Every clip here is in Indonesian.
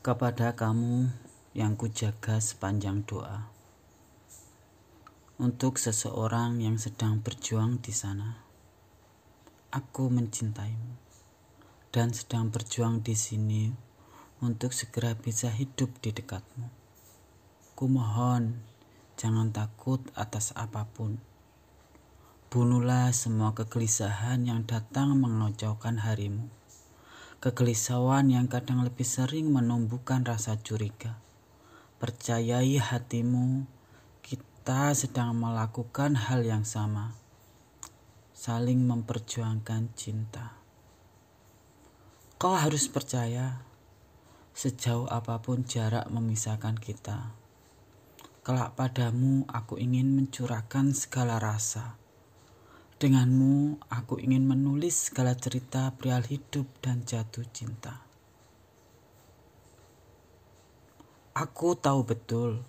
kepada kamu yang kujaga sepanjang doa. Untuk seseorang yang sedang berjuang di sana, aku mencintaimu dan sedang berjuang di sini untuk segera bisa hidup di dekatmu. Kumohon, jangan takut atas apa pun. Bunuhlah semua kegelisahan yang datang mengocokkan harimu Kegelisahan yang kadang lebih sering menumbuhkan rasa curiga. Percayai hatimu, kita sedang melakukan hal yang sama. Saling memperjuangkan cinta. Kau harus percaya, sejauh apa pun jarak memisahkan kita. Kelak padamu aku ingin mencurahkan segala rasa Denganmu, aku ingin menulis segala cerita perihal hidup dan jatuh cinta. Aku tahu betul,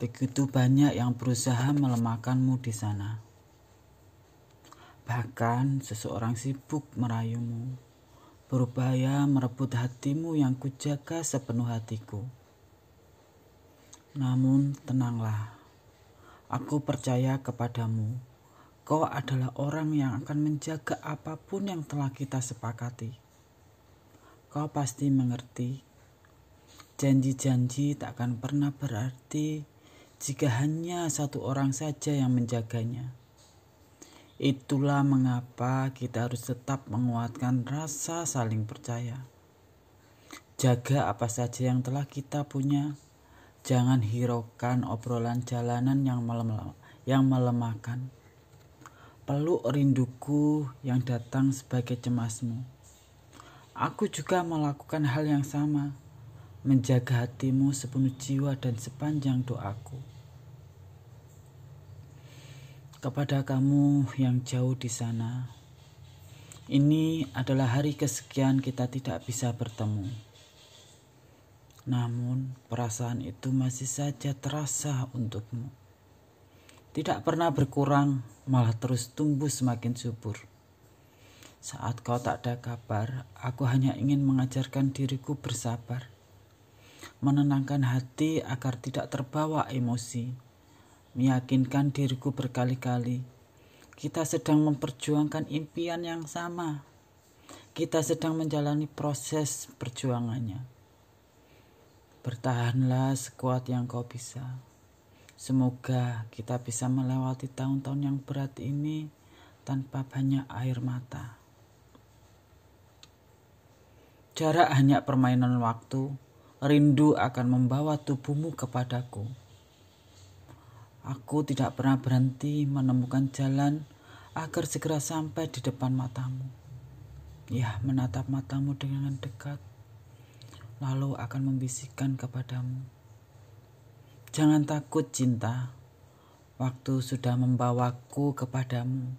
begitu banyak yang berusaha melemahkanmu di sana. Bahkan seseorang sibuk merayumu, berupaya merebut hatimu yang kujaga sepenuh hatiku. Namun tenanglah, aku percaya kepadamu Kau adalah orang yang akan menjaga apa pun yang telah kita sepakati. Kau pasti mengerti. Janji-janji tak akan pernah berarti jika hanya satu orang saja yang menjaganya. Itulah mengapa kita harus tetap menguatkan rasa saling percaya. Jaga apa saja yang telah kita punya. Jangan hiraukan obrolan jalanan yang melemahkan peluk rinduku yang datang sebagai cemasmu. Aku juga melakukan hal yang sama, menjaga hatimu sepenuh jiwa dan sepanjang doaku. Kepada kamu yang jauh di sana, ini adalah hari kesekian kita tidak bisa bertemu. Namun, perasaan itu masih saja terasa untukmu tidak pernah berkurang, malah terus tumbuh semakin subur. Saat kau tak ada kabar, aku hanya ingin mengajarkan diriku bersabar, menenangkan hati agar tidak terbawa emosi, meyakinkan diriku berkali-kali. Kita sedang memperjuangkan impian yang sama. Kita sedang menjalani proses perjuangannya. Bertahanlah sekuat yang kau bisa. Semoga kita bisa melewati tahun-tahun yang berat ini tanpa banyak air mata. Jarak hanya permainan waktu, rindu akan membawa tubuhmu kepadaku. Aku tidak pernah berhenti menemukan jalan agar segera sampai di depan matamu. Ya, menatap matamu dengan dekat, lalu akan membisikkan kepadamu Jangan takut cinta, waktu sudah membawaku kepadamu.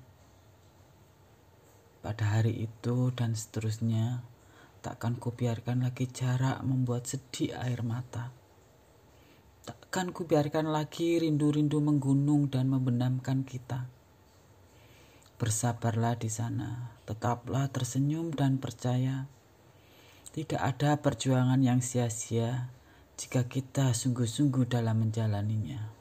Pada hari itu dan seterusnya, takkan kubiarkan lagi jarak membuat sedih air mata. Takkan kubiarkan lagi rindu-rindu menggunung dan membenamkan kita. Bersabarlah di sana, tetaplah tersenyum dan percaya. Tidak ada perjuangan yang sia-sia jika kita sungguh-sungguh dalam menjalaninya.